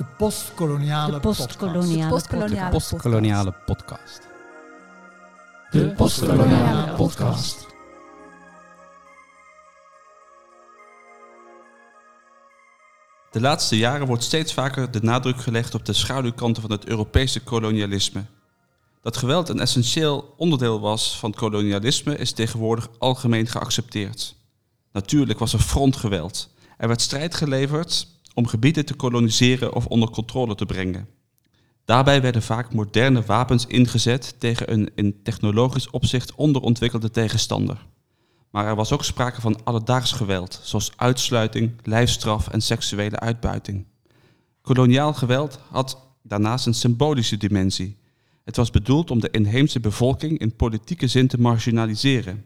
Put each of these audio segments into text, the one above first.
De postkoloniale De podcast. postkoloniale podcast. De postkoloniale podcast. De laatste jaren wordt steeds vaker de nadruk gelegd op de schaduwkanten van het Europese kolonialisme. Dat geweld een essentieel onderdeel was van kolonialisme is tegenwoordig algemeen geaccepteerd. Natuurlijk was er frontgeweld. Er werd strijd geleverd om gebieden te koloniseren of onder controle te brengen. Daarbij werden vaak moderne wapens ingezet tegen een in technologisch opzicht onderontwikkelde tegenstander. Maar er was ook sprake van alledaags geweld, zoals uitsluiting, lijfstraf en seksuele uitbuiting. Koloniaal geweld had daarnaast een symbolische dimensie. Het was bedoeld om de inheemse bevolking in politieke zin te marginaliseren.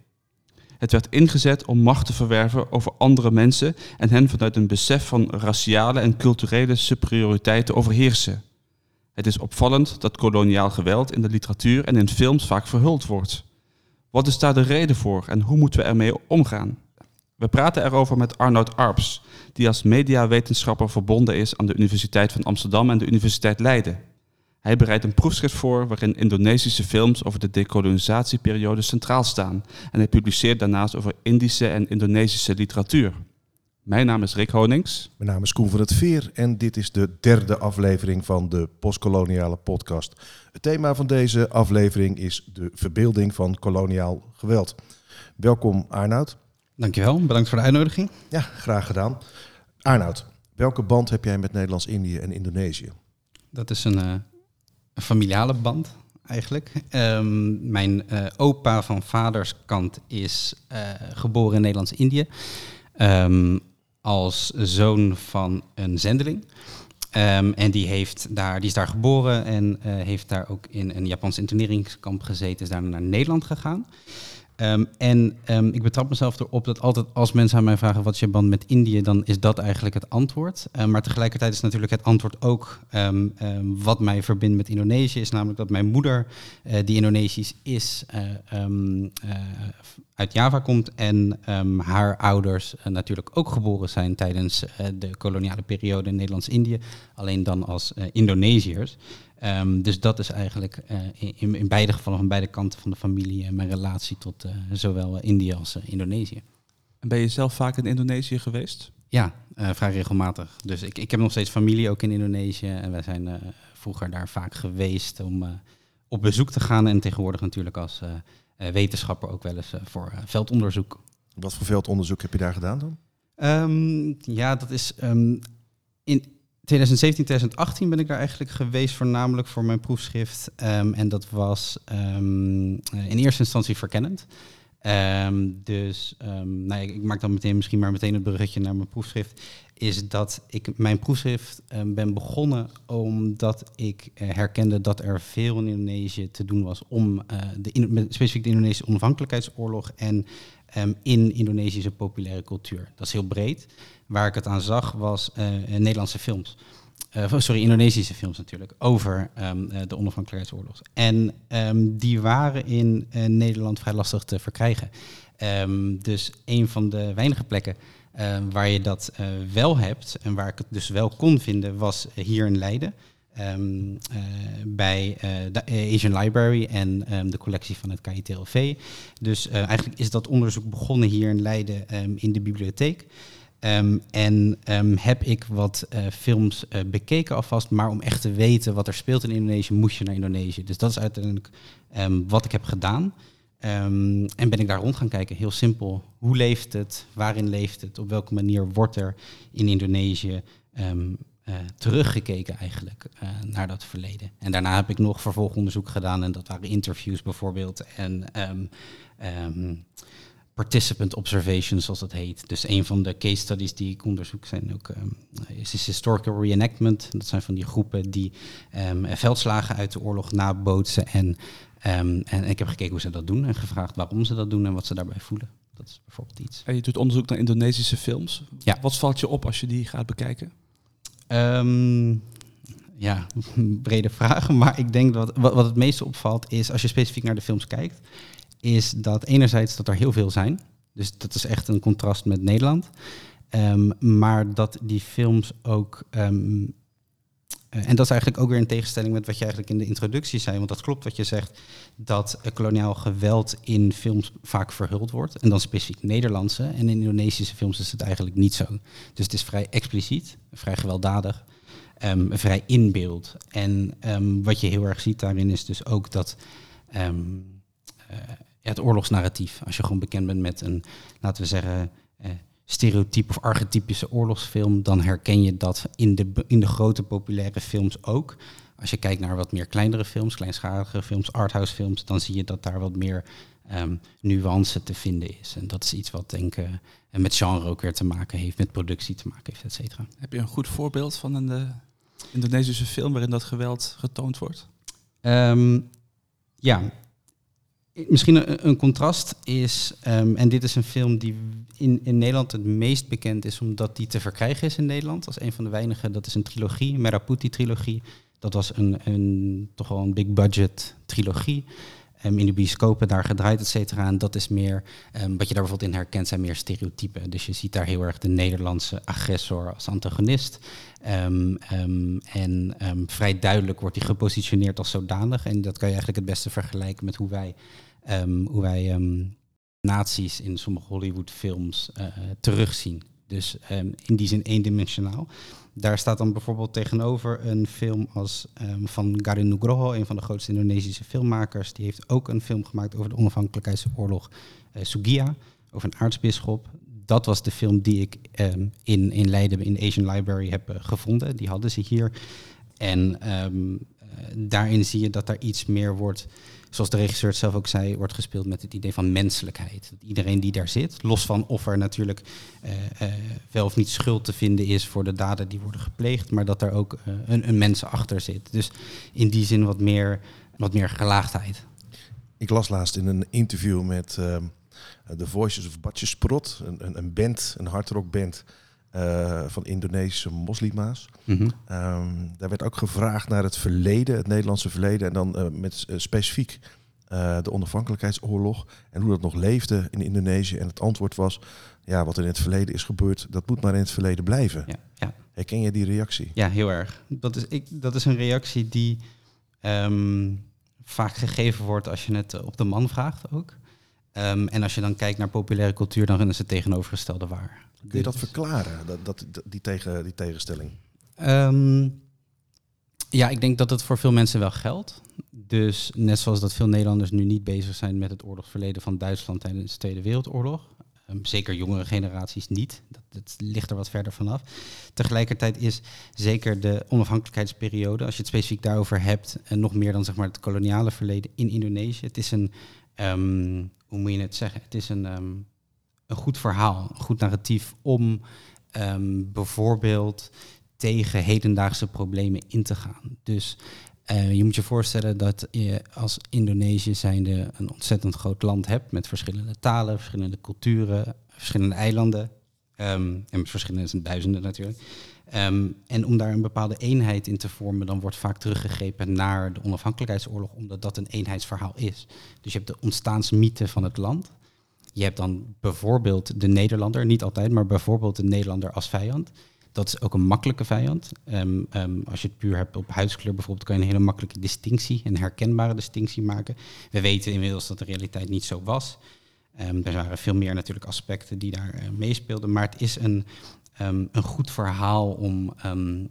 Het werd ingezet om macht te verwerven over andere mensen en hen vanuit een besef van raciale en culturele superioriteit te overheersen. Het is opvallend dat koloniaal geweld in de literatuur en in films vaak verhuld wordt. Wat is daar de reden voor en hoe moeten we ermee omgaan? We praten erover met Arnoud Arps, die als mediawetenschapper verbonden is aan de Universiteit van Amsterdam en de Universiteit Leiden. Hij bereidt een proefschrift voor waarin Indonesische films over de decolonisatieperiode centraal staan en hij publiceert daarnaast over Indische en Indonesische literatuur. Mijn naam is Rick Honings. Mijn naam is Koen van het Veer en dit is de derde aflevering van de postkoloniale podcast. Het thema van deze aflevering is de verbeelding van koloniaal geweld. Welkom Arnoud. Dankjewel, bedankt voor de uitnodiging. Ja, graag gedaan. Arnoud, welke band heb jij met Nederlands-Indië en Indonesië? Dat is een, eh, een familiale band eigenlijk. Ehm, mijn eh, opa van vaders kant is eh, geboren in Nederlands-Indië. Ehm, als zoon van een zendeling. Ehm, en die, heeft daar, die is daar geboren en eh, heeft daar ook in een Japans interneringskamp gezeten. Is daarna naar Nederland gegaan. Ehm, en ehm, ik betrap mezelf erop dat altijd als mensen aan mij vragen wat is je band met Indië, dan is dat eigenlijk het antwoord. Ehm, maar tegelijkertijd is natuurlijk het antwoord ook wat mij verbindt met Indonesië, is namelijk dat mijn moeder, eh, die Indonesisch is, eh, eh, uit Java komt en haar ouders natuurlijk ook geboren zijn tijdens de koloniale periode in Nederlands-Indië, alleen dan als Indonesiërs. Ehm, dus dat is eigenlijk eh, in, in beide gevallen van beide kanten van de familie eh, mijn relatie tot eh, zowel Indië als Indonesië. En ben je zelf vaak in Indonesië geweest? Ja, eh, vrij regelmatig. Dus ik, ik heb nog steeds familie ook in Indonesië en wij zijn eh, vroeger daar vaak geweest om eh, op bezoek te gaan en tegenwoordig natuurlijk als eh, eh, wetenschapper ook wel eens voor eh, veldonderzoek. Wat voor veldonderzoek heb je daar gedaan dan? Ehm, ja, dat is ehm, in 2017, 2018 ben ik daar eigenlijk geweest, voornamelijk voor mijn proefschrift. Ehm, en dat was ehm, eh, in eerste instantie verkennend. Ehm, dus nou, ik, ik maak dan meteen misschien maar meteen het bruggetje naar mijn proefschrift. Is dat ik mijn proefschrift ben begonnen omdat ik eh, herkende dat er veel in Indonesië te doen was om eh, de, specifiek de Indonesische onafhankelijkheidsoorlog en ehm, in Indonesische populaire cultuur. Dat is heel breed. Waar ik het aan zag was eh, Nederlandse films. Eh, sorry, Indonesische films natuurlijk, over ehm, eh, de onafhankelijkheidsoorlog. En ehm, die waren in eh, Nederland vrij lastig te verkrijgen. Dus een van de weinige plekken waar je dat eh, wel hebt en waar ik het dus wel kon vinden, was hier in Leiden. Ehm, eh, bij eh, de Asian Library en ehm, de collectie van het KITLV. Dus eh, eigenlijk is dat onderzoek begonnen hier in Leiden ehm, in de bibliotheek. En heb ik wat films bekeken alvast, maar om echt te weten wat er speelt in Indonesië, moest je naar Indonesië. Dus dat is uiteindelijk wat ik heb gedaan. En ben ik daar rond gaan kijken, heel simpel. Hoe leeft het? Waarin leeft het? Op welke manier wordt er in Indonesië eh, teruggekeken eigenlijk eh, naar dat verleden? En daarna heb ik nog vervolgonderzoek gedaan en dat waren interviews bijvoorbeeld en ehm, ehm, participant observations, zoals dat heet. Dus een van de case studies die ik onderzoek zijn ook ehm, is, is historical reenactment. Dat zijn van die groepen die veldslagen uit de oorlog nabootsen. En, en ik heb gekeken hoe ze dat doen en gevraagd waarom ze dat doen en wat ze daarbij voelen. Dat is bijvoorbeeld iets. En je doet onderzoek naar Indonesische films. Ja. Wat valt je op als je die gaat bekijken? Ehm, ja, brede vragen. Maar ik denk dat wat, wat het meeste opvalt is, als je specifiek naar de films kijkt, is dat enerzijds dat er heel veel zijn. Dus dat is echt een contrast met Nederland. Ehm, maar dat die films ook ehm, eh, en dat is eigenlijk ook weer in tegenstelling met wat je eigenlijk in de introductie zei. Want dat klopt wat je zegt, dat uh, koloniaal geweld in films vaak verhuld wordt. En dan specifiek Nederlandse. En in Indonesische films is het eigenlijk niet zo. Dus het is vrij expliciet, vrij gewelddadig, um, vrij inbeeld. En um, wat je heel erg ziet daarin is dus ook dat... Um, uh, het oorlogsnarratief, als je gewoon bekend bent met een, laten we zeggen stereotype of archetypische oorlogsfilm, dan herken je dat in de, in de grote populaire films ook. Als je kijkt naar wat meer kleinere films, kleinschalige films, arthouse films, dan zie je dat daar wat meer um, nuance te vinden is. En dat is iets wat denk ik uh, met genre ook weer te maken heeft, met productie te maken heeft, et cetera. Heb je een goed voorbeeld van een uh, Indonesische film waarin dat geweld getoond wordt? Um, ja, Misschien een, contrast is, um, en dit is een film die in, in Nederland het meest bekend is, omdat die te verkrijgen is in Nederland. Als een van de weinigen, dat is een trilogie, Meraputi-trilogie. Dat was een, een, toch wel een big budget trilogie. Um, in de bioscopen daar gedraaid, et cetera. En dat is meer, um, wat je daar bijvoorbeeld in herkent, zijn meer stereotypen. Dus je ziet daar heel erg de Nederlandse agressor als antagonist. En vrij duidelijk wordt hij gepositioneerd als zodanig. En dat kan je eigenlijk het beste vergelijken met hoe wij, hoe wij nazi's in sommige Hollywood-films uh, terugzien. Dus in die zin eendimensionaal. Daar staat dan bijvoorbeeld tegenover een film als um, van Garin Nugroho, een van de grootste Indonesische filmmakers. Die heeft ook een film gemaakt over de onafhankelijkheidsoorlog, uh, Sugia, over een aartsbisschop. Dat was de film die ik um, in, in Leiden in de Asian Library heb uh, gevonden. Die hadden ze hier. En um, daarin zie je dat daar iets meer wordt zoals de regisseur het zelf ook zei, wordt gespeeld met het idee van menselijkheid. Iedereen die daar zit, los van of er natuurlijk uh, uh, wel of niet schuld te vinden is voor de daden die worden gepleegd, maar dat er ook een, een mens achter zit. Dus in die zin wat meer, wat meer gelaagdheid. Ik las laatst in een interview met The Voices of Batjesprot, een, een, een band, een hardrockband. Uh, van Indonesische moslima's. Mm -hmm. um, daar werd ook gevraagd naar het verleden, het Nederlandse verleden, en dan uh, met uh, specifiek de onafhankelijkheidsoorlog en hoe dat nog leefde in Indonesië. En het antwoord was: ja, wat in het verleden is gebeurd, dat moet maar in het verleden blijven. Ja, ja. Herken je die reactie? Ja, heel erg. Dat is, ik, dat is een reactie die um, vaak gegeven wordt als je het op de man vraagt ook. Um, en als je dan kijkt naar populaire cultuur, dan is het tegenovergestelde waar. Kun je dat verklaren, dat, dat, die, tegen, die tegenstelling? Um, ja, ik denk dat het voor veel mensen wel geldt. Dus net zoals dat veel Nederlanders nu niet bezig zijn met het oorlogsverleden van Duitsland tijdens de Tweede Wereldoorlog. Um, zeker jongere generaties niet. Dat, dat, ligt er wat verder vanaf. Tegelijkertijd is zeker de onafhankelijkheidsperiode, als je het specifiek daarover hebt, en nog meer dan zeg maar het koloniale verleden in Indonesië. Het is een, um, hoe moet je het zeggen? Het is een, een goed verhaal, een goed narratief om um, bijvoorbeeld tegen hedendaagse problemen in te gaan. Dus uh, je moet je voorstellen dat je als Indonesië zijnde een ontzettend groot land hebt met verschillende talen, verschillende culturen, verschillende eilanden um, en verschillende duizenden natuurlijk. Um, en om daar een bepaalde eenheid in te vormen, dan wordt vaak teruggegrepen naar de onafhankelijkheidsoorlog, omdat dat een eenheidsverhaal is. Dus je hebt de ontstaansmythe van het land. Je hebt dan bijvoorbeeld de Nederlander, niet altijd, maar bijvoorbeeld de Nederlander als vijand. Dat is ook een makkelijke vijand. Um, um, als je het puur hebt op huidskleur bijvoorbeeld, kan je een hele makkelijke distinctie, een herkenbare distinctie maken. We weten inmiddels dat de realiteit niet zo was. Um, er waren veel meer natuurlijk aspecten die daar uh, meespeelden, maar het is een, een goed verhaal om um,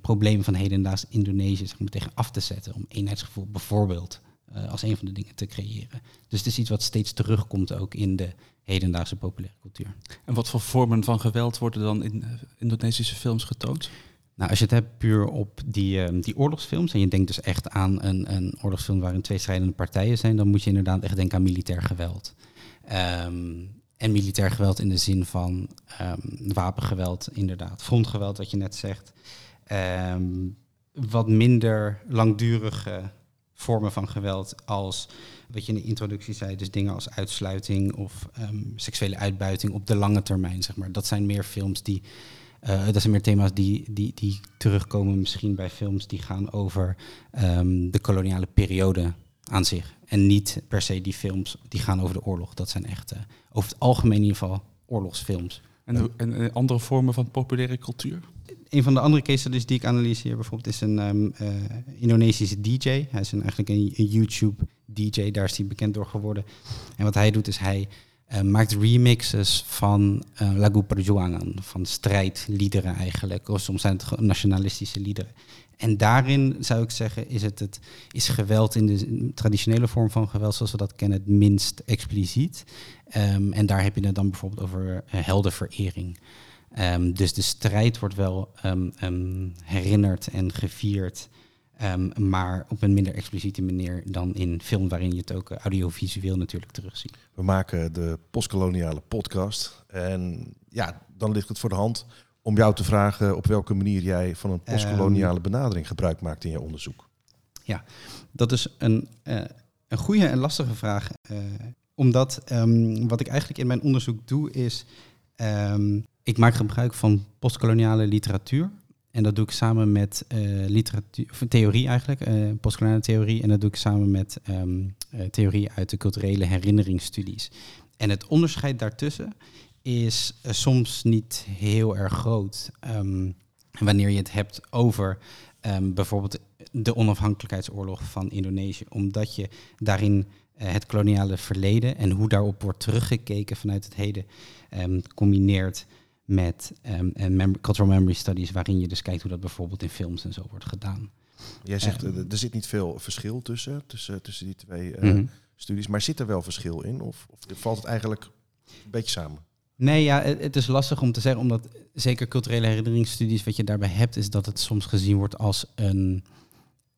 problemen van hedendaags Indonesië zeg maar, tegen af te zetten. Om eenheidsgevoel bijvoorbeeld uh, als een van de dingen te creëren. Dus het is iets wat steeds terugkomt ook in de hedendaagse populaire cultuur. En wat voor vormen van geweld worden dan in uh, Indonesische films getoond? Nou, als je het hebt puur op die, uh, die oorlogsfilms, en je denkt dus echt aan een, een oorlogsfilm waarin twee strijdende partijen zijn, dan moet je inderdaad echt denken aan militair geweld. Um, en militair geweld in de zin van um, wapengeweld, inderdaad. Frontgeweld, wat je net zegt. Um, wat minder langdurige vormen van geweld als wat je in de introductie zei, dus dingen als uitsluiting of um, seksuele uitbuiting op de lange termijn, zeg maar. Dat zijn meer films die, uh, dat zijn meer thema's die, die, die terugkomen misschien bij films die gaan over um, de koloniale periode aan zich. En niet per se die films die gaan over de oorlog. Dat zijn echt over het algemeen in ieder geval oorlogsfilms. En, en andere vormen van populaire cultuur? Een van de andere case studies die ik analyseer bijvoorbeeld is een um, Indonesische DJ. Hij is eigenlijk een, een, YouTube DJ, daar is hij bekend door geworden. En wat hij doet is hij uh, maakt remixes van uh, Lagu Perjuangan, van strijdliederen eigenlijk. Of soms zijn het nationalistische liederen. En daarin zou ik zeggen, is, het het, is geweld in de traditionele vorm van geweld, zoals we dat kennen, het minst expliciet. Um, en daar heb je het dan bijvoorbeeld over heldenverering. Um, dus de strijd wordt wel um, um, herinnerd en gevierd, maar op een minder expliciete manier dan in film, waarin je het ook audiovisueel natuurlijk terugziet. We maken de postkoloniale podcast en ja, dan ligt het voor de hand om jou te vragen op welke manier jij van een postkoloniale benadering gebruik maakt in je onderzoek. Ja, dat is een, uh, een goede en lastige vraag, uh, omdat wat ik eigenlijk in mijn onderzoek doe is ik maak gebruik van postkoloniale literatuur. En dat doe ik samen met uh, literatuur, theorie eigenlijk, uh, postkoloniale theorie. En dat doe ik samen met um, uh, theorie uit de culturele herinneringsstudies. En het onderscheid daartussen is soms niet heel erg groot. Um, wanneer je het hebt over um, bijvoorbeeld de onafhankelijkheidsoorlog van Indonesië. Omdat je daarin het koloniale verleden en hoe daarop wordt teruggekeken vanuit het heden combineert met um, mem cultural memory studies, waarin je dus kijkt hoe dat bijvoorbeeld in films en zo wordt gedaan. Jij zegt, um, er zit niet veel verschil tussen, tussen, tussen die twee uh, mm -hmm. studies, maar zit er wel verschil in? Of, of, valt het eigenlijk een beetje samen? Nee, ja, het, het, is lastig om te zeggen, omdat zeker culturele herinneringsstudies, wat je daarbij hebt, is dat het soms gezien wordt als een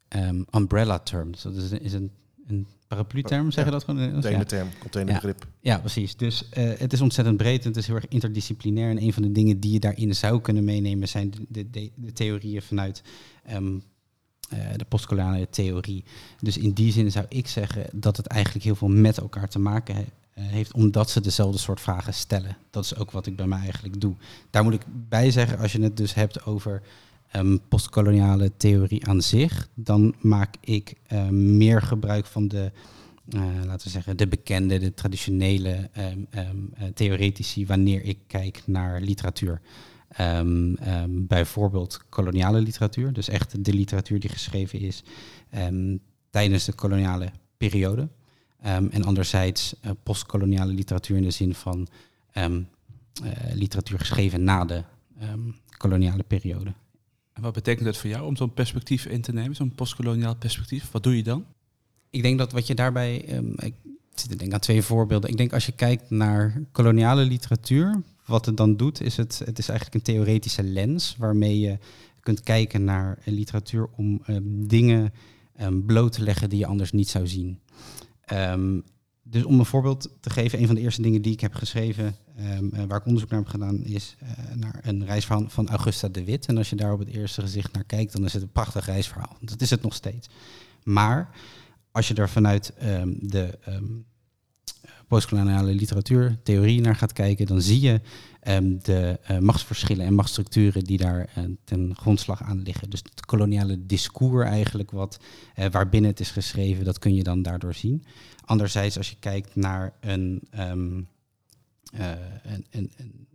um, umbrella term. Dus dat is, is een, een paraplu-term, zeg je dat gewoon? Containerterm, containerbegrip. Ja, ja, precies. Dus uh, het is ontzettend breed. Het is heel erg interdisciplinair. En een van de dingen die je daarin zou kunnen meenemen zijn de, de, de, theorieën vanuit um, uh, de postkoloniale theorie. Dus in die zin zou ik zeggen dat het eigenlijk heel veel met elkaar te maken he uh, heeft, omdat ze dezelfde soort vragen stellen. Dat is ook wat ik bij mij eigenlijk doe. Daar moet ik bij zeggen, als je het dus hebt over um, postkoloniale theorie aan zich, dan maak ik uh, meer gebruik van de, uh, laten we zeggen, de bekende, de traditionele um, theoretici wanneer ik kijk naar literatuur. bijvoorbeeld koloniale literatuur, dus echt de literatuur die geschreven is tijdens de koloniale periode. en anderzijds uh, postkoloniale literatuur in de zin van literatuur geschreven na de koloniale periode. En wat betekent dat voor jou om zo'n perspectief in te nemen, zo'n postkoloniaal perspectief? Wat doe je dan? Ik denk dat wat je daarbij, um, ik zit te denken aan twee voorbeelden. Ik denk als je kijkt naar koloniale literatuur, wat het dan doet, is het, het is eigenlijk een theoretische lens waarmee je kunt kijken naar literatuur om um, dingen um, bloot te leggen die je anders niet zou zien. dus om een voorbeeld te geven, een van de eerste dingen die ik heb geschreven Um, waar ik onderzoek naar heb gedaan is uh, naar een reisverhaal van Augusta de Wit. En als je daar op het eerste gezicht naar kijkt, dan is het een prachtig reisverhaal. Dat is het nog steeds. Maar als je er vanuit um, de um, postkoloniale literatuur, theorie naar gaat kijken, dan zie je de uh, machtsverschillen en machtsstructuren die daar ten grondslag aan liggen. Dus het koloniale discours eigenlijk, wat, waarbinnen het is geschreven, dat kun je dan daardoor zien. Anderzijds, als je kijkt naar een een, een, een,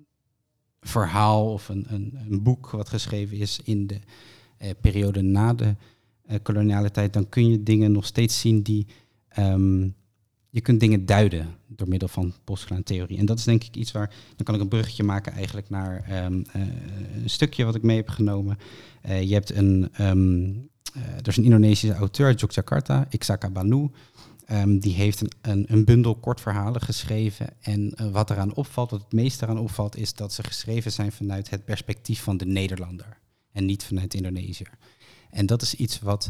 verhaal of een, een, boek wat geschreven is in de uh, periode na de uh, koloniale tijd, dan kun je dingen nog steeds zien die. Um, je kunt dingen duiden door middel van postkoloniale theorie. En dat is denk ik iets waar. Dan kan ik een bruggetje maken eigenlijk naar um, een stukje wat ik mee heb genomen. je hebt een. Um, er is een Indonesische auteur Yogyakarta, Iksaka Banu. Um, die heeft een, een, een, bundel kortverhalen geschreven. En uh, wat eraan opvalt, wat het meest eraan opvalt, is dat ze geschreven zijn vanuit het perspectief van de Nederlander. En niet vanuit Indonesië. En dat is iets wat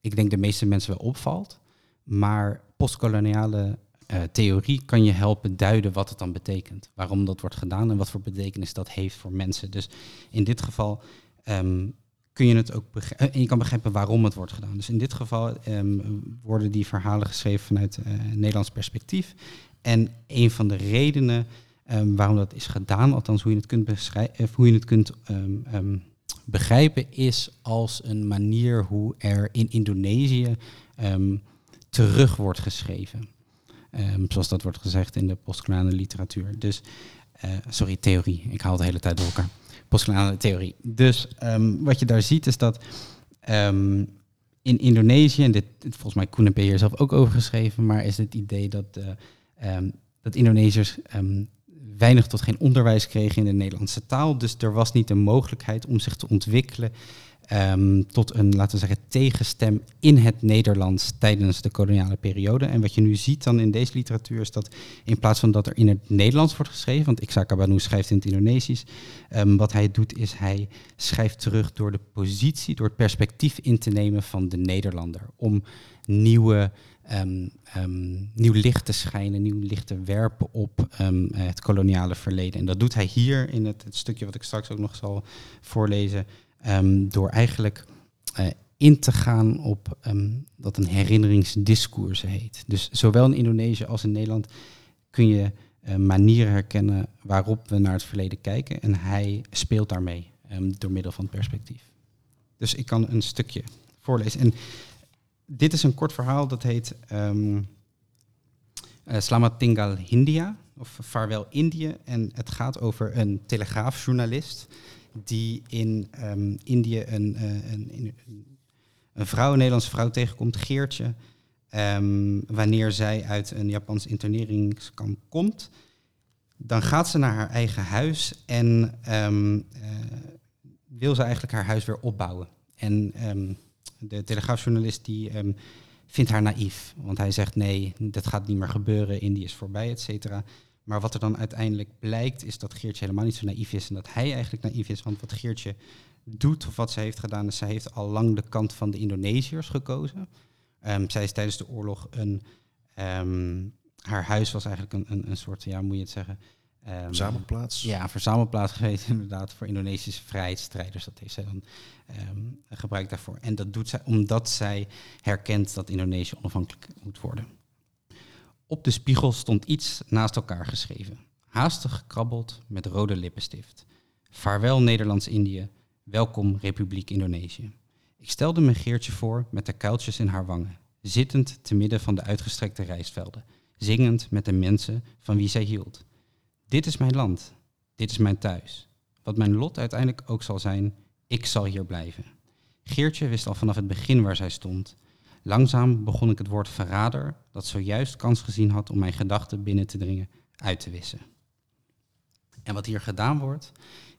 ik denk de meeste mensen wel opvalt. Maar postkoloniale uh, theorie kan je helpen duiden wat het dan betekent. Waarom dat wordt gedaan en wat voor betekenis dat heeft voor mensen. Dus in dit geval um, kun je het ook begrijpen. En je kan begrijpen waarom het wordt gedaan. Dus in dit geval um, worden die verhalen geschreven vanuit uh, Nederlands perspectief. En een van de redenen um, waarom dat is gedaan, althans hoe je het kunt, beschrijven, hoe je het kunt um, begrijpen, is als een manier hoe er in Indonesië terug wordt geschreven. zoals dat wordt gezegd in de postkoloniale literatuur. Dus, sorry, theorie. Ik haal de hele tijd door elkaar. Postkoloniale theorie. Dus ehm, wat je daar ziet is dat ehm, in Indonesië, en dit, volgens mij Koen hier zelf ook over geschreven, maar is het idee dat, eh, ehm, dat Indonesiërs weinig tot geen onderwijs kregen in de Nederlandse taal. Dus er was niet de mogelijkheid om zich te ontwikkelen ehm, tot een, laten we zeggen, tegenstem in het Nederlands tijdens de koloniale periode. En wat je nu ziet dan in deze literatuur is dat in plaats van dat er in het Nederlands wordt geschreven, want Banu schrijft in het Indonesisch, ehm, wat hij doet is hij schrijft terug door de positie, door het perspectief in te nemen van de Nederlander. Om nieuwe, ehm, nieuw licht te schijnen, nieuw licht te werpen op het koloniale verleden. En dat doet hij hier in het, het stukje wat ik straks ook nog zal voorlezen, ehm, door eigenlijk eh, in te gaan op ehm, wat een herinneringsdiscours heet. Dus zowel in Indonesië als in Nederland kun je eh, manieren herkennen waarop we naar het verleden kijken. En hij speelt daarmee ehm, door middel van het perspectief. Dus ik kan een stukje voorlezen. En dit is een kort verhaal dat heet ehm eh, Slamat Tinggal Hindia, of Vaarwel Indië. En het gaat over een telegraafjournalist die in ehm, Indië een, eh, een, een, een vrouw, een Nederlandse vrouw tegenkomt, Geertje. ehm, wanneer zij uit een Japans interneringskamp komt, dan gaat ze naar haar eigen huis en ehm, eh, wil ze eigenlijk haar huis weer opbouwen. En de telegraafjournalist die vindt haar naïef. Want hij zegt nee, dat gaat niet meer gebeuren, Indië is voorbij, et cetera. Maar wat er dan uiteindelijk blijkt, is dat Geertje helemaal niet zo naïef is en dat hij eigenlijk naïef is. Want wat Geertje doet, of wat ze heeft gedaan, is zij heeft al lang de kant van de Indonesiërs gekozen. Ehm, zij is tijdens de oorlog een... ehm, haar huis was eigenlijk een, een, een soort, ja, hoe moet je het zeggen? Ehm, Verzamelplaats. ja, verzamelplaats geweest inderdaad voor Indonesische vrijheidsstrijders. Dat heeft zij dan gebruikt daarvoor. En dat doet zij omdat zij herkent dat Indonesië onafhankelijk moet worden. Op de spiegel stond iets naast elkaar geschreven. Haastig gekrabbeld met rode lippenstift. Vaarwel Nederlands-Indië, welkom Republiek Indonesië. Ik stelde me Geertje voor met de kuiltjes in haar wangen, zittend te midden van de uitgestrekte rijstvelden, zingend met de mensen van wie zij hield. Dit is mijn land. Dit is mijn thuis. Wat mijn lot uiteindelijk ook zal zijn, ik zal hier blijven. Geertje wist al vanaf het begin waar zij stond. Langzaam begon ik het woord verrader, dat zojuist kans gezien had om mijn gedachten binnen te dringen, uit te wissen. En wat hier gedaan wordt,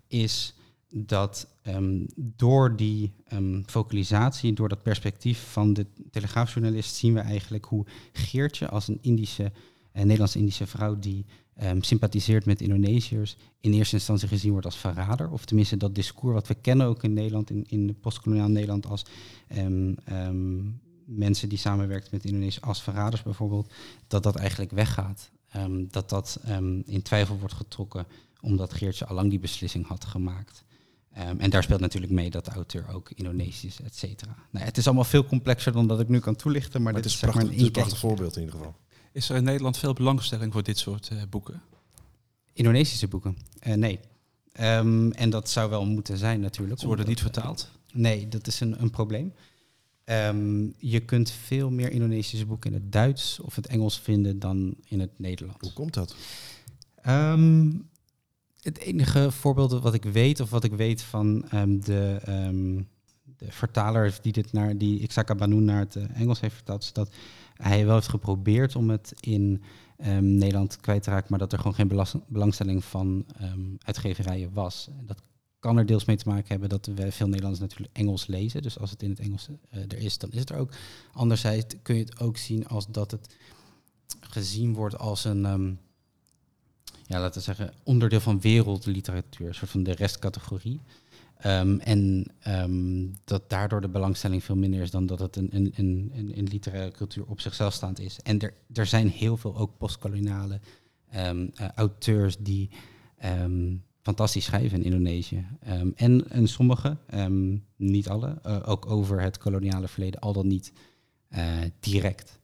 is dat ehm, door die ehm, focalisatie, door dat perspectief van de telegraafjournalist, zien we eigenlijk hoe Geertje als een Indische, eh, Nederlands-Indische vrouw die ehm, sympathiseert met Indonesiërs, in eerste instantie gezien wordt als verrader. Of tenminste dat discours wat we kennen ook in Nederland, in, in postkoloniaal Nederland, als ehm, ehm, mensen die samenwerken met Indonesië als verraders bijvoorbeeld, dat dat eigenlijk weggaat. Ehm, dat dat ehm, in twijfel wordt getrokken omdat Geertje allang die beslissing had gemaakt. Ehm, en daar speelt natuurlijk mee dat de auteur ook Indonesisch is, et cetera. Nou, het is allemaal veel complexer dan dat ik nu kan toelichten, maar, Maar dit het is, is, zeg prachtig, maar het een is een prachtig voorbeeld in ieder geval. Is er in Nederland veel belangstelling voor dit soort eh, boeken? Indonesische boeken? Eh, nee. Ehm, en dat zou wel moeten zijn natuurlijk. Ze worden omdat, niet vertaald. Nee, dat is een, een probleem. Ehm, je kunt veel meer Indonesische boeken in het Duits of het Engels vinden dan in het Nederlands. Hoe komt dat? Ehm, het enige voorbeeld wat ik weet, of wat ik weet van ehm, de, de vertaler die dit naar die Ixaka Banu naar het eh, Engels heeft vertaald, is dat hij wel heeft geprobeerd om het in Nederland kwijt te raken, maar dat er gewoon geen belangstelling van uitgeverijen was. Dat kan er deels mee te maken hebben dat we veel Nederlanders natuurlijk Engels lezen. Dus als het in het Engels eh, er is, dan is het er ook. Anderzijds kun je het ook zien als dat het gezien wordt als een ehm, ja, laten we zeggen, onderdeel van wereldliteratuur, een soort van de restcategorie. Ehm, en ehm, dat daardoor de belangstelling veel minder is dan dat het een, een, een, een, literaire cultuur op zichzelf staand is. En er, er zijn heel veel ook postkoloniale eh, auteurs die fantastisch schrijven in Indonesië. Ehm, en, en sommige, ehm, niet alle, eh, ook over het koloniale verleden, al dan niet eh, direct.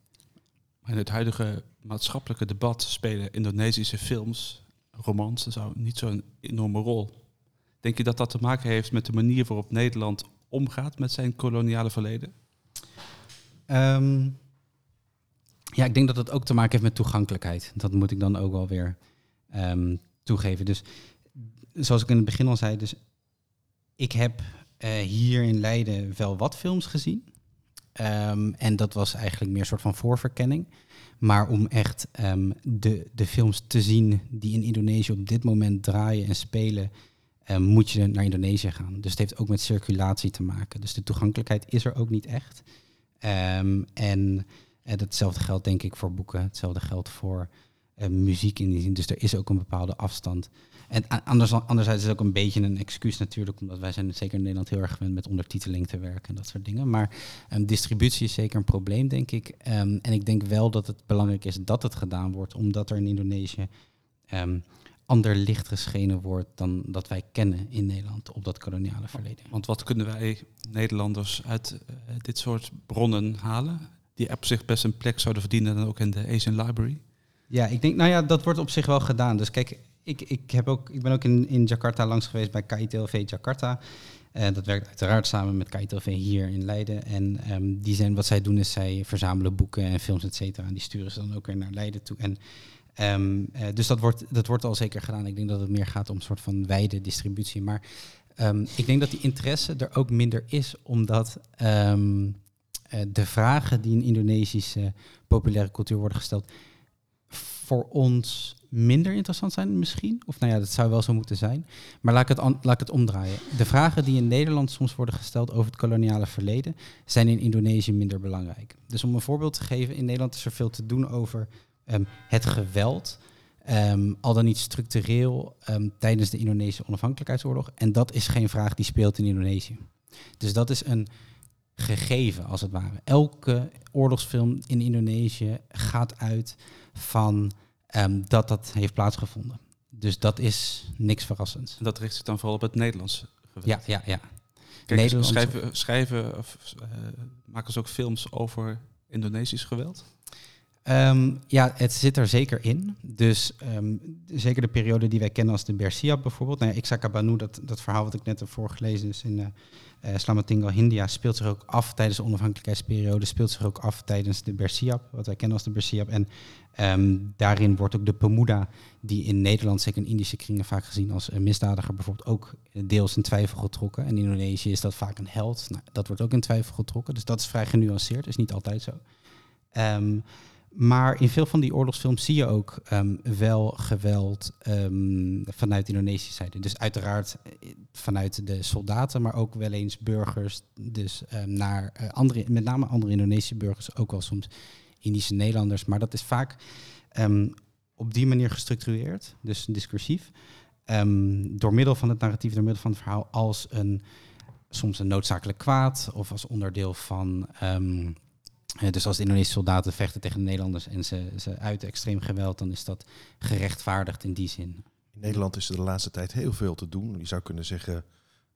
Maar in het huidige maatschappelijke debat spelen Indonesische films, romans, en zo niet zo'n enorme rol. Denk je dat dat te maken heeft met de manier waarop Nederland omgaat met zijn koloniale verleden? Ehm, ja, ik denk dat het ook te maken heeft met toegankelijkheid. Dat moet ik dan ook wel weer toegeven. Dus zoals ik in het begin al zei, dus ik heb eh, hier in Leiden wel wat films gezien. Ehm, en dat was eigenlijk meer een soort van voorverkenning. Maar om echt ehm, de, de films te zien die in Indonesië op dit moment draaien en spelen, ehm, moet je naar Indonesië gaan. Dus het heeft ook met circulatie te maken. Dus de toegankelijkheid is er ook niet echt. En hetzelfde geldt denk ik voor boeken, hetzelfde geldt voor uh, muziek in die zin. Dus er is ook een bepaalde afstand. En anders, anderzijds is het ook een beetje een excuus natuurlijk, omdat wij zijn zeker in Nederland heel erg gewend met ondertiteling te werken en dat soort dingen. Maar um, distributie is zeker een probleem, denk ik. Um, en ik denk wel dat het belangrijk is dat het gedaan wordt, omdat er in Indonesië um, ander licht geschenen wordt dan dat wij kennen in Nederland op dat koloniale verleden. Want wat kunnen wij Nederlanders uit uh, dit soort bronnen halen, die op zich best een plek zouden verdienen dan ook in de Asian Library? Ja, ik denk, nou ja, dat wordt op zich wel gedaan. Dus kijk, ik, ik, heb ook, ik ben ook in, in Jakarta langs geweest bij KITLV Jakarta. Uh, dat werkt uiteraard samen met KITLV hier in Leiden. En um, die zijn, wat zij doen is zij verzamelen boeken en films, et cetera. En die sturen ze dan ook weer naar Leiden toe. En, um, uh, dus dat wordt, dat wordt al zeker gedaan. Ik denk dat het meer gaat om een soort van wijde distributie. Maar um, ik denk dat die interesse er ook minder is, omdat uh, de vragen die in Indonesische populaire cultuur worden gesteld, voor ons minder interessant zijn misschien. Of nou ja, dat zou wel zo moeten zijn. Maar laat ik, het laat ik het omdraaien. De vragen die in Nederland soms worden gesteld over het koloniale verleden... zijn in Indonesië minder belangrijk. Dus om een voorbeeld te geven, in Nederland is er veel te doen over um, het geweld... Um, al dan niet structureel um, tijdens de Indonesische onafhankelijkheidsoorlog. En dat is geen vraag die speelt in Indonesië. Dus dat is een gegeven, als het ware. Elke oorlogsfilm in Indonesië gaat uit van um, dat dat heeft plaatsgevonden. Dus dat is niks verrassends. En dat richt zich dan vooral op het Nederlands geweld? Ja, ja, ja. Kijk, schrijven, schrijven of uh, maken ze ook films over Indonesisch geweld? Um, ja, het zit er zeker in. Dus um, zeker de periode die wij kennen als de Bersiap bijvoorbeeld. Nou ja, Banu, dat, dat verhaal wat ik net heb voorgelezen is in uh, uh, Hindia, speelt zich ook af tijdens de onafhankelijkheidsperiode, speelt zich ook af tijdens de Bersiap, wat wij kennen als de Bersiap. En um, daarin wordt ook de Pemuda, die in Nederland, zeker in Indische kringen, vaak gezien als een misdadiger, bijvoorbeeld ook deels in twijfel getrokken. En in Indonesië is dat vaak een held. Nou, dat wordt ook in twijfel getrokken. Dus dat is vrij genuanceerd, is niet altijd zo. Maar in veel van die oorlogsfilms zie je ook um, wel geweld um, vanuit Indonesische zijde. Dus uiteraard vanuit de soldaten, maar ook wel eens burgers. Dus um, naar uh, andere, met name andere Indonesische burgers, ook wel soms Indische Nederlanders. Maar dat is vaak op die manier gestructureerd, dus discursief. door middel van het narratief, door middel van het verhaal, als een soms een noodzakelijk kwaad of als onderdeel van. Dus als de Indonesische soldaten vechten tegen de Nederlanders en ze, ze uiten extreem geweld, dan is dat gerechtvaardigd in die zin. In Nederland is er de laatste tijd heel veel te doen. Je zou kunnen zeggen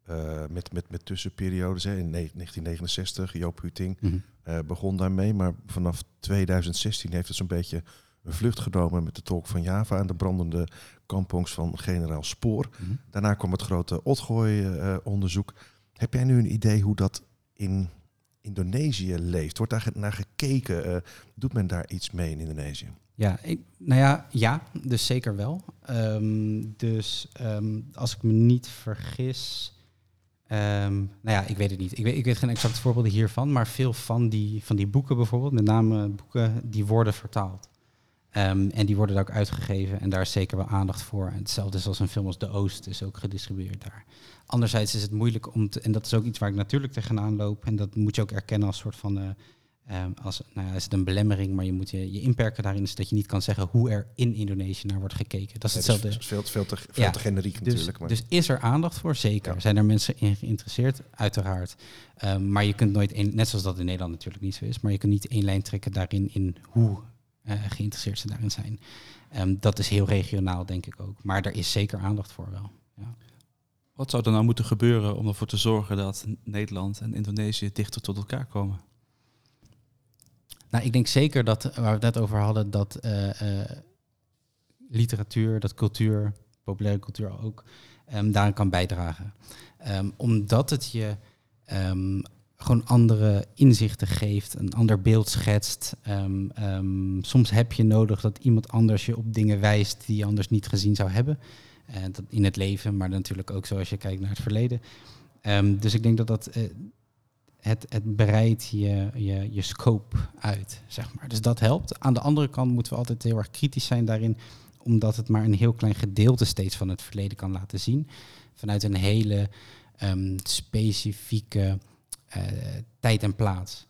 uh, met, met, met tussenperiodes. Hè. In 1969, Joop Huting mm -hmm. uh, begon daarmee. Maar vanaf 2016 heeft het zo'n beetje een vlucht genomen met de tolk van Java en de brandende kampongs van generaal Spoor. Mm -hmm. Daarna kwam het grote Otgooi-onderzoek. Uh, Heb jij nu een idee hoe dat in Indonesië leeft? Wordt daar naar gekeken? Uh, doet men daar iets mee in Indonesië? Ja, ik, nou ja, ja, dus zeker wel. Um, dus um, als ik me niet vergis. Um, nou ja, ik weet het niet. Ik weet, ik weet geen exacte voorbeelden hiervan, maar veel van die, van die boeken bijvoorbeeld, met name boeken, die worden vertaald. En die worden daar ook uitgegeven en daar is zeker wel aandacht voor. En hetzelfde is als een film als De Oost is ook gedistribueerd daar. Anderzijds is het moeilijk om te, en dat is ook iets waar ik natuurlijk tegenaan loop. En dat moet je ook erkennen als soort van, uh, um, als, nou ja, is het een belemmering, maar je moet je, je inperken daarin, is dat je niet kan zeggen hoe er in Indonesië naar wordt gekeken. Dat is hetzelfde. Het is veel, veel te, veel ja, te generiek dus, natuurlijk. Maar. Dus is er aandacht voor? Zeker. Zijn er mensen in geïnteresseerd? Uiteraard. Um, maar je kunt nooit, een, net zoals dat in Nederland natuurlijk niet zo is, maar je kunt niet één lijn trekken daarin in hoe uh, geïnteresseerd ze daarin zijn. Um, dat is heel regionaal, denk ik ook. Maar er is zeker aandacht voor wel. Ja. Wat zou er nou moeten gebeuren om ervoor te zorgen dat Nederland en Indonesië dichter tot elkaar komen? Nou, ik denk zeker dat, waar we het net over hadden, dat uh, uh, literatuur, dat cultuur, populaire cultuur ook, um, daaraan kan bijdragen. Um, omdat het je um, gewoon andere inzichten geeft, een ander beeld schetst. Ehm, ehm, soms heb je nodig dat iemand anders je op dingen wijst die je anders niet gezien zou hebben. Dat in het leven, maar natuurlijk ook zoals je kijkt naar het verleden. Um, dus ik denk dat dat uh, het, het breidt je, je, je scope uit, zeg maar. Dus dat helpt. Aan de andere kant moeten we altijd heel erg kritisch zijn daarin, omdat het maar een heel klein gedeelte steeds van het verleden kan laten zien. Vanuit een hele um, specifieke uh, tijd en plaats.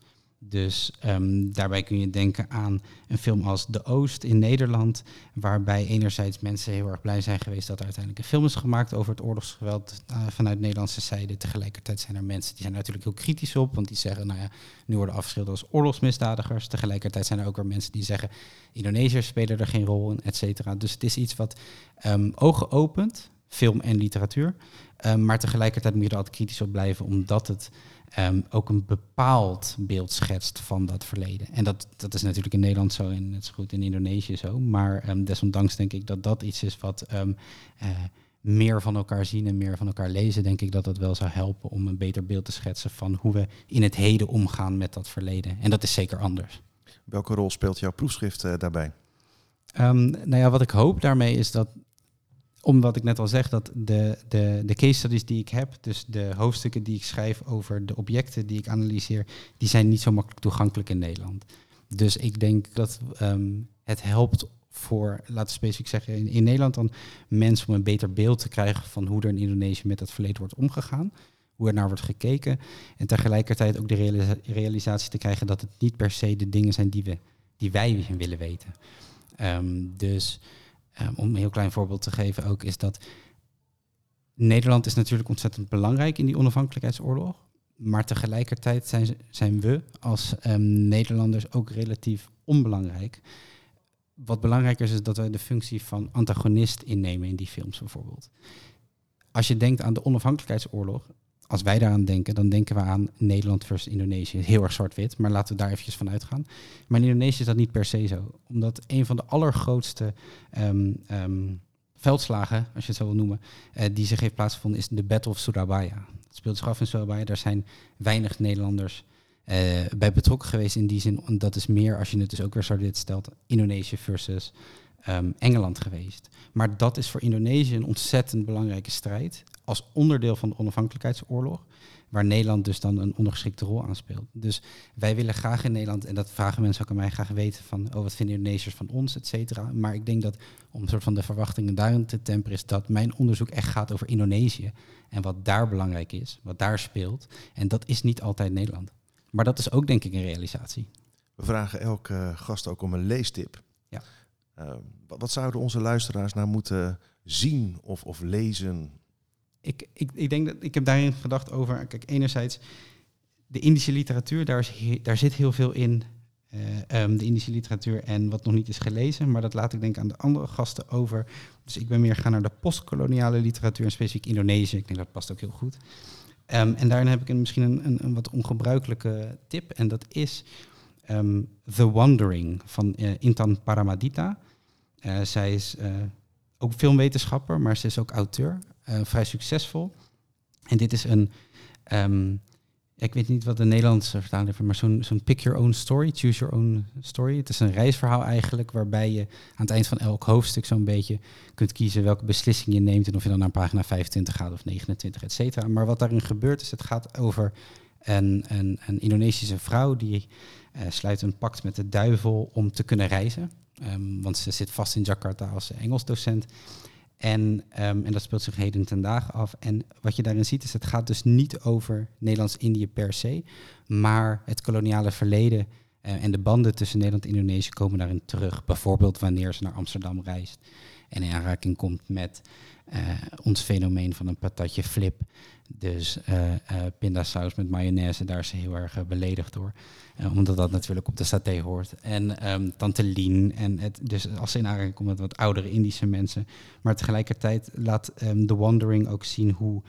Dus um, daarbij kun je denken aan een film als De Oost in Nederland, waarbij enerzijds mensen heel erg blij zijn geweest dat er uiteindelijk een film is gemaakt over het oorlogsgeweld uh, vanuit Nederlandse zijde. Tegelijkertijd zijn er mensen die zijn natuurlijk heel kritisch op, want die zeggen, nou ja, nu worden afgeschilderd als oorlogsmisdadigers. Tegelijkertijd zijn er ook weer mensen die zeggen, Indonesiërs spelen er geen rol in, et cetera. Dus het is iets wat um, ogen opent, film en literatuur. Um, maar tegelijkertijd moet je er altijd kritisch op blijven, omdat het um, ook een bepaald beeld schetst van dat verleden. En dat, dat is natuurlijk in Nederland zo en net zo goed in Indonesië zo. Maar um, desondanks denk ik dat dat iets is wat uh, meer van elkaar zien en meer van elkaar lezen, denk ik dat dat wel zou helpen om een beter beeld te schetsen van hoe we in het heden omgaan met dat verleden. En dat is zeker anders. Welke rol speelt jouw proefschrift uh, daarbij? Um, nou ja, wat ik hoop daarmee is dat omdat ik net al zeg dat de, de, de case studies die ik heb, dus de hoofdstukken die ik schrijf over de objecten die ik analyseer, die zijn niet zo makkelijk toegankelijk in Nederland. Dus ik denk dat um, het helpt voor, laten we specifiek zeggen, in, Nederland dan mensen om een beter beeld te krijgen van hoe er in Indonesië met dat verleden wordt omgegaan, hoe er naar wordt gekeken. En tegelijkertijd ook de realisa realisatie te krijgen dat het niet per se de dingen zijn die, we, die wij willen weten. Um, dus Um, om een heel klein voorbeeld te geven ook, is dat Nederland is natuurlijk ontzettend belangrijk in die onafhankelijkheidsoorlog. Maar tegelijkertijd zijn, zijn we als um, Nederlanders ook relatief onbelangrijk. Wat belangrijker is, is dat wij de functie van antagonist innemen in die films bijvoorbeeld. Als je denkt aan de onafhankelijkheidsoorlog, als wij daaraan denken, dan denken we aan Nederland versus Indonesië. Heel erg zwart-wit, maar laten we daar eventjes van uitgaan. Maar in Indonesië is dat niet per se zo. Omdat een van de allergrootste um, um, veldslagen, als je het zo wil noemen, uh, die zich heeft plaatsgevonden, is de Battle of Surabaya. Het speelt zich af in Surabaya. Daar zijn weinig Nederlanders uh, bij betrokken geweest in die zin. Dat is meer, als je het dus ook weer zwart-wit stelt, Indonesië versus um, Engeland geweest. Maar dat is voor Indonesië een ontzettend belangrijke strijd als onderdeel van de onafhankelijkheidsoorlog, waar Nederland dus dan een ondergeschikte rol aan speelt. Dus wij willen graag in Nederland, en dat vragen mensen ook aan mij, graag weten van, oh, wat vinden Indonesiërs van ons, et cetera. Maar ik denk dat, om soort van de verwachtingen daarin te temperen, is dat mijn onderzoek echt gaat over Indonesië en wat daar belangrijk is, wat daar speelt. En dat is niet altijd Nederland. Maar dat is ook denk ik een realisatie. We vragen elke uh, gast ook om een leestip. Uh, wat zouden onze luisteraars nou moeten zien of, of lezen ik, ik, ik denk dat ik heb daarin gedacht over, kijk, enerzijds de Indische literatuur, daar, is daar zit heel veel in, uh, um, de Indische literatuur en wat nog niet is gelezen, maar dat laat ik denk aan de andere gasten over. Dus ik ben meer gaan naar de postkoloniale literatuur en specifiek Indonesië. Ik denk dat past ook heel goed. Um, en daarin heb ik misschien een, een, een, wat ongebruikelijke tip en dat is um, The Wandering van uh, Intan Paramadita. Uh, zij is ook filmwetenschapper, maar ze is ook auteur. Vrij succesvol. En dit is een, um, ik weet niet wat de Nederlandse vertaling is, maar zo'n pick your own story, choose your own story. Het is een reisverhaal eigenlijk, waarbij je aan het eind van elk hoofdstuk zo'n beetje kunt kiezen welke beslissing je neemt en of je dan naar pagina 25 gaat of 29, et cetera. Maar wat daarin gebeurt is, het gaat over een, een, een Indonesische vrouw die sluit een pact met de duivel om te kunnen reizen. Um, want ze zit vast in Jakarta als Engels docent. En, um, en dat speelt zich heden ten dagen af. En wat je daarin ziet is, het gaat dus niet over Nederlands-Indië per se, maar het koloniale verleden uh, en de banden tussen Nederland en Indonesië komen daarin terug. Bijvoorbeeld wanneer ze naar Amsterdam reist en in aanraking komt met uh, ons fenomeen van een patatje flip. Dus uh, uh, pindasaus met mayonaise, daar is ze heel erg beledigd door. omdat dat natuurlijk op de saté hoort. En um, tante Lien. En het, dus als ze in aanraking komt met wat oudere Indische mensen. Maar tegelijkertijd laat um, The Wandering ook zien hoe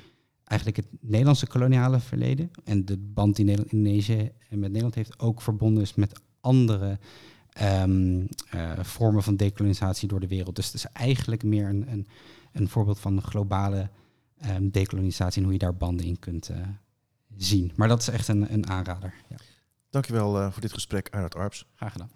eigenlijk het Nederlandse koloniale verleden en de band die Nederland, Indonesië met Nederland heeft ook verbonden is met andere uh, vormen van dekolonisatie door de wereld. Dus het is eigenlijk meer een, een, een voorbeeld van globale um, dekolonisatie en hoe je daar banden in kunt uh, zien. Maar dat is echt een, een aanrader. Ja, Dankjewel eh, voor dit gesprek, Arnold Arps. graag gedaan.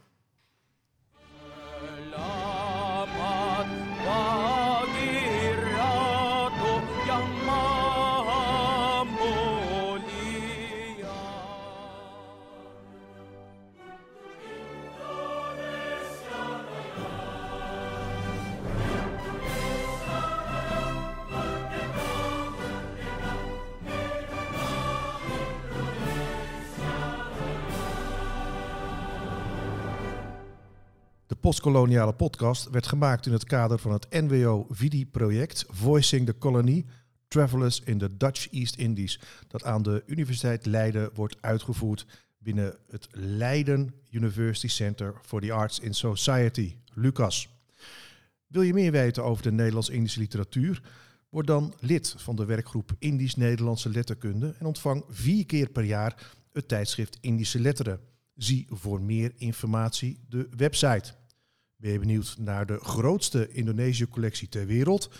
Postkoloniale podcast werd gemaakt in het kader van het NWO-VIDI-project Voicing the Colony Travelers in the Dutch East Indies, dat aan de Universiteit Leiden wordt uitgevoerd binnen het Leiden University Center for the Arts in Society, LUCAS. Wil je meer weten over de Nederlands-Indische literatuur? Word dan lid van de werkgroep Indisch-Nederlandse Letterkunde en ontvang vier keer per jaar het tijdschrift Indische Letteren. Zie voor meer informatie de website. Ben je benieuwd naar de grootste Indonesië-collectie ter wereld?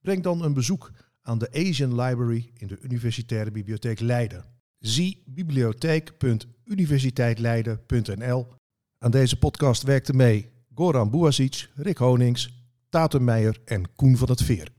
Breng dan een bezoek aan de Asian Library in de Universitaire Bibliotheek Leiden. Zie bibliotheek.universiteitleiden.nl. Aan deze podcast werkten mee Goran Buasic, Rick Honings, Tatum Meijer en Koen van het Veer.